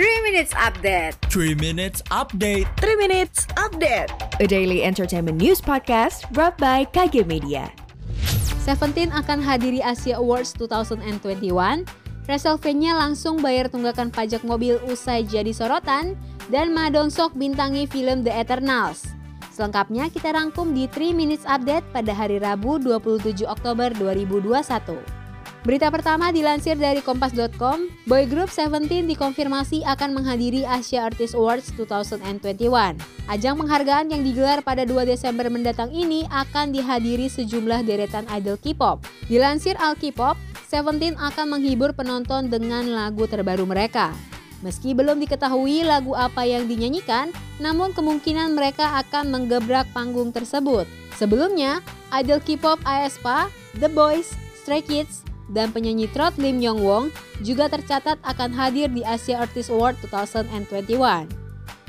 3 Minutes Update 3 Minutes Update 3 Minutes Update A daily entertainment news podcast brought by KG Media. Seventeen akan hadiri Asia Awards 2021. Wrestlemania langsung bayar tunggakan pajak mobil usai jadi sorotan dan Ma Dong Sok bintangi film The Eternals. Selengkapnya kita rangkum di 3 Minutes Update pada hari Rabu 27 Oktober 2021. Berita pertama dilansir dari kompas.com, boy group Seventeen dikonfirmasi akan menghadiri Asia Artist Awards 2021. Ajang penghargaan yang digelar pada 2 Desember mendatang ini akan dihadiri sejumlah deretan idol K-pop. Dilansir Al K-pop, Seventeen akan menghibur penonton dengan lagu terbaru mereka. Meski belum diketahui lagu apa yang dinyanyikan, namun kemungkinan mereka akan menggebrak panggung tersebut. Sebelumnya, idol K-pop aespa, The Boys, Stray Kids, dan penyanyi trot Lim Yong Wong juga tercatat akan hadir di Asia Artist Award 2021.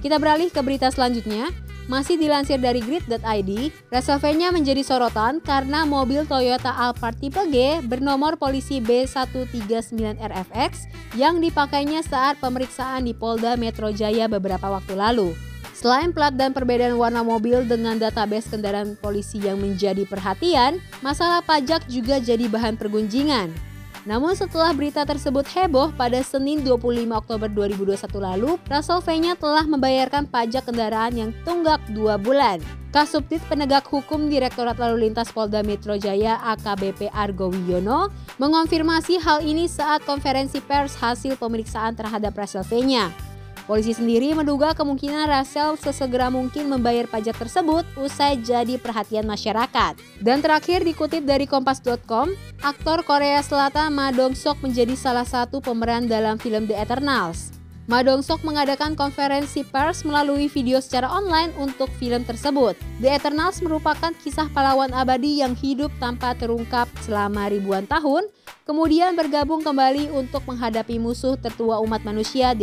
Kita beralih ke berita selanjutnya. Masih dilansir dari grid.id, Wrestlemania menjadi sorotan karena mobil Toyota Alphard tipe G bernomor polisi B139RFX yang dipakainya saat pemeriksaan di Polda Metro Jaya beberapa waktu lalu. Selain plat dan perbedaan warna mobil dengan database kendaraan polisi yang menjadi perhatian, masalah pajak juga jadi bahan pergunjingan. Namun setelah berita tersebut heboh pada Senin 25 Oktober 2021 lalu, Rasolvenya telah membayarkan pajak kendaraan yang tunggak dua bulan. Kasubdit Penegak Hukum Direktorat Lalu Lintas Polda Metro Jaya AKBP Argo Wiyono mengonfirmasi hal ini saat konferensi pers hasil pemeriksaan terhadap Rasolvenya. Polisi sendiri menduga kemungkinan Rachel sesegera mungkin membayar pajak tersebut usai jadi perhatian masyarakat. Dan terakhir dikutip dari kompas.com, aktor Korea Selatan Ma Dong Sok menjadi salah satu pemeran dalam film The Eternals. Ma Dong Sok mengadakan konferensi pers melalui video secara online untuk film tersebut. The Eternals merupakan kisah pahlawan abadi yang hidup tanpa terungkap selama ribuan tahun, kemudian bergabung kembali untuk menghadapi musuh tertua umat manusia,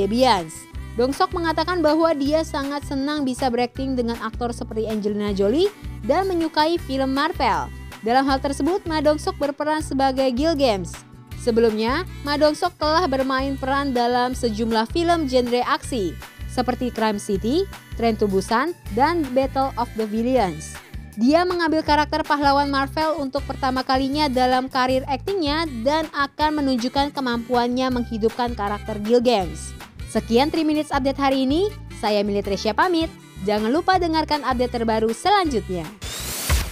Deviants. Dongsok mengatakan bahwa dia sangat senang bisa berakting dengan aktor seperti Angelina Jolie dan menyukai film Marvel. Dalam hal tersebut, Ma Dongsok berperan sebagai Gilgamesh. Sebelumnya, Ma Dongsok telah bermain peran dalam sejumlah film genre aksi seperti Crime City, Train to Busan, dan Battle of the Villains. Dia mengambil karakter pahlawan Marvel untuk pertama kalinya dalam karir aktingnya dan akan menunjukkan kemampuannya menghidupkan karakter Gilgamesh. Sekian 3 Minutes Update hari ini, saya Mili Tresya pamit. Jangan lupa dengarkan update terbaru selanjutnya.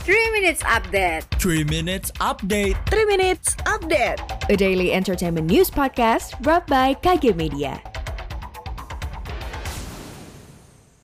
3 Minutes Update 3 Minutes Update 3 Minutes Update A daily entertainment news podcast brought by KG Media.